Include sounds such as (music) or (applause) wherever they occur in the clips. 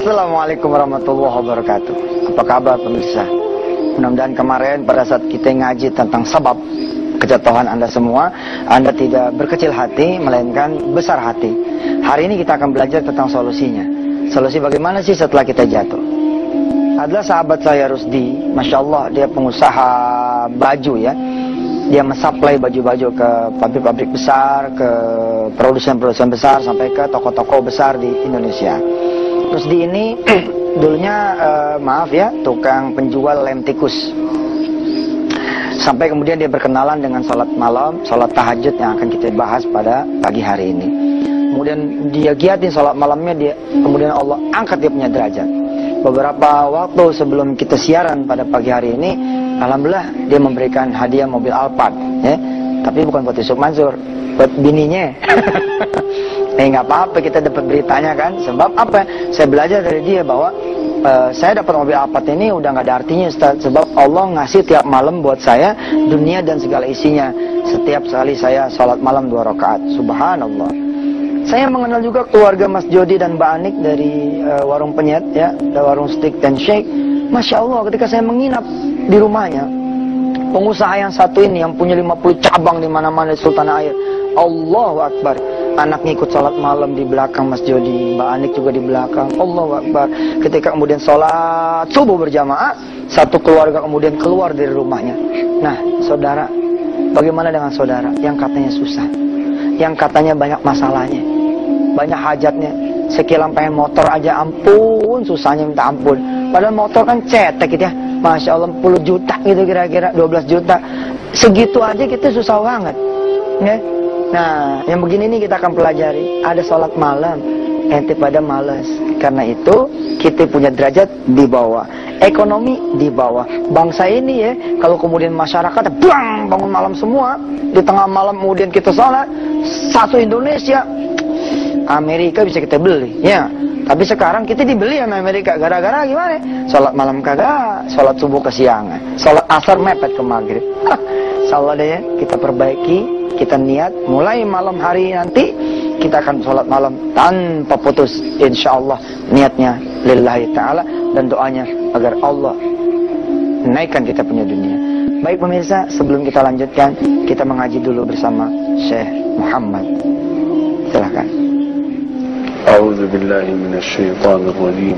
Assalamualaikum warahmatullahi wabarakatuh. Apa kabar pemirsa? Mudah-mudahan kemarin pada saat kita ngaji tentang sebab kejatuhan Anda semua, Anda tidak berkecil hati, melainkan besar hati. Hari ini kita akan belajar tentang solusinya. Solusi bagaimana sih setelah kita jatuh? Adalah sahabat saya Rusdi, Masya Allah dia pengusaha baju ya. Dia mensuplai baju-baju ke pabrik-pabrik besar, ke produsen-produsen besar, sampai ke toko-toko besar di Indonesia. Terus di ini (clears throat) dulunya uh, maaf ya tukang penjual lem tikus. Sampai kemudian dia berkenalan dengan sholat malam, sholat tahajud yang akan kita bahas pada pagi hari ini. Kemudian dia giatin sholat malamnya, dia kemudian Allah angkat dia punya derajat. Beberapa waktu sebelum kita siaran pada pagi hari ini, alhamdulillah dia memberikan hadiah mobil Alphard, ya. Tapi bukan buat Yusuf Mansur, buat bininya. (laughs) Eh nggak apa-apa kita dapat beritanya kan. Sebab apa? Saya belajar dari dia bahwa uh, saya dapat mobil Alphard ini udah nggak ada artinya Ustaz. Sebab Allah ngasih tiap malam buat saya dunia dan segala isinya. Setiap kali saya sholat malam dua rakaat. Subhanallah. Saya mengenal juga keluarga Mas Jody dan Mbak Anik dari uh, warung penyet ya, dari warung stick dan shake. Masya Allah ketika saya menginap di rumahnya, pengusaha yang satu ini yang punya 50 cabang di mana-mana di Sultan Air. Allahu Akbar anak ngikut sholat malam di belakang Mas Jody, Mbak Anik juga di belakang. Allah Akbar. Ketika kemudian sholat subuh berjamaah, satu keluarga kemudian keluar dari rumahnya. Nah, saudara, bagaimana dengan saudara yang katanya susah, yang katanya banyak masalahnya, banyak hajatnya, sekilan pengen motor aja ampun, susahnya minta ampun. Padahal motor kan cetek gitu ya. Masya Allah 10 juta gitu kira-kira 12 juta Segitu aja kita susah banget ya Nah, yang begini ini kita akan pelajari. Ada sholat malam, ente pada malas. Karena itu, kita punya derajat di bawah. Ekonomi di bawah. Bangsa ini ya, kalau kemudian masyarakat bang, bangun malam semua. Di tengah malam kemudian kita sholat. Satu Indonesia. Amerika bisa kita beli. Ya, tapi sekarang kita dibeli sama Amerika gara-gara gimana? Sholat malam kagak, sholat subuh kesiangan, sholat asar mepet ke maghrib. (laughs) Insyaallah deh ya, kita perbaiki kita niat mulai malam hari nanti kita akan sholat malam tanpa putus insya Allah niatnya lillahi ta'ala dan doanya agar Allah naikkan kita punya dunia baik pemirsa sebelum kita lanjutkan kita mengaji dulu bersama Syekh Muhammad silahkan أعوذ بالله من الشيطان الرجيم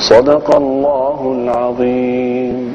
صدق الله العظيم.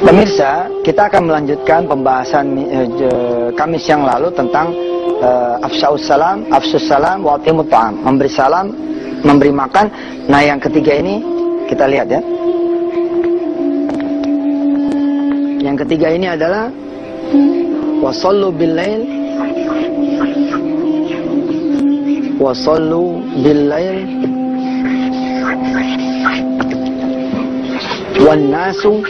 Pemirsa, kita akan melanjutkan pembahasan uh, Kamis yang lalu tentang afsyaus salam, afsus salam, wa ta'am, memberi salam, memberi makan. Nah, yang ketiga ini kita lihat ya. Yang ketiga ini adalah wasallu billail Wasallu bil-lail wan nasu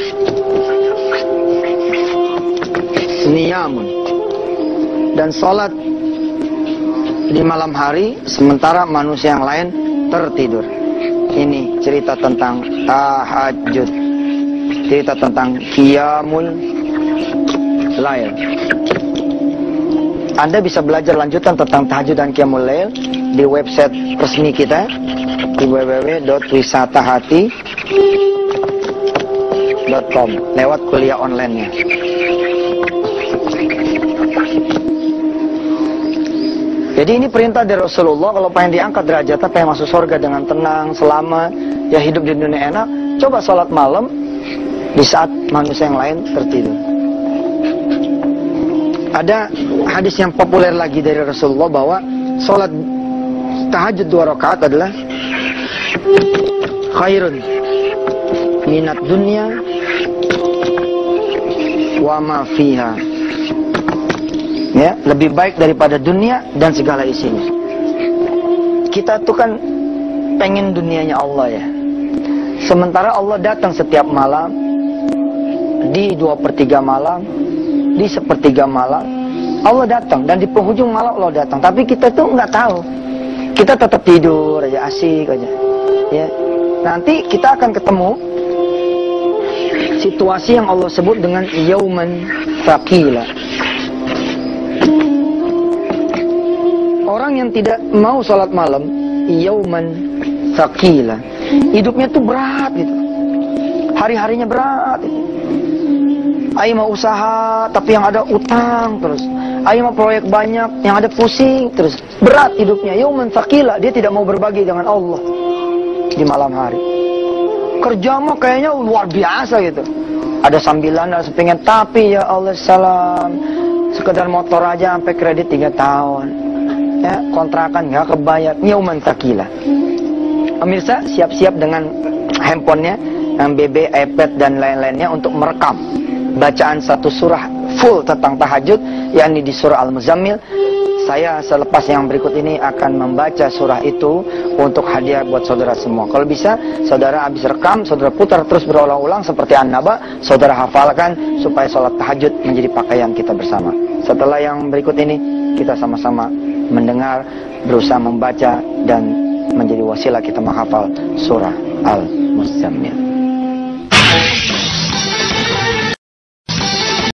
niyamun dan salat di malam hari sementara manusia yang lain tertidur. Ini cerita tentang tahajud. Cerita tentang qiyamul lail. Anda bisa belajar lanjutan tentang tahajud dan qiyamul lail di website resmi kita di www.wisatahati.com lewat kuliah online-nya. Jadi ini perintah dari Rasulullah kalau pengen diangkat derajatnya, pengen masuk surga dengan tenang, selama ya hidup di dunia enak, coba sholat malam di saat manusia yang lain tertidur. Ada hadis yang populer lagi dari Rasulullah bahwa sholat tahajud dua rakaat adalah khairun minat dunia wa ma fiha ya lebih baik daripada dunia dan segala isinya. Kita tuh kan pengen dunianya Allah ya. Sementara Allah datang setiap malam di dua per tiga malam di sepertiga malam Allah datang dan di penghujung malam Allah datang. Tapi kita tuh nggak tahu. Kita tetap tidur aja asik aja. Ya. Nanti kita akan ketemu situasi yang Allah sebut dengan yauman faqila orang yang tidak mau sholat malam, yauman sakila. Hidupnya tuh berat gitu. Hari-harinya berat. Gitu. Ayo mau usaha, tapi yang ada utang terus. Ayo mau proyek banyak, yang ada pusing terus. Berat hidupnya. Yauman sakila. Dia tidak mau berbagi dengan Allah di malam hari. Kerja mah kayaknya luar biasa gitu. Ada sambilan, ada sepingin. Tapi ya Allah salam. Sekedar motor aja sampai kredit 3 tahun ya, kontrakan nggak kebayar nyauman takila pemirsa siap-siap dengan handphonenya yang BB, iPad dan lain-lainnya untuk merekam bacaan satu surah full tentang tahajud yakni di surah Al-Muzammil saya selepas yang berikut ini akan membaca surah itu untuk hadiah buat saudara semua. Kalau bisa, saudara habis rekam, saudara putar terus berulang-ulang seperti An-Naba, saudara hafalkan supaya sholat tahajud menjadi pakaian kita bersama. Setelah yang berikut ini, kita sama-sama mendengar, berusaha membaca dan menjadi wasilah kita menghafal surah Al-Muzammil.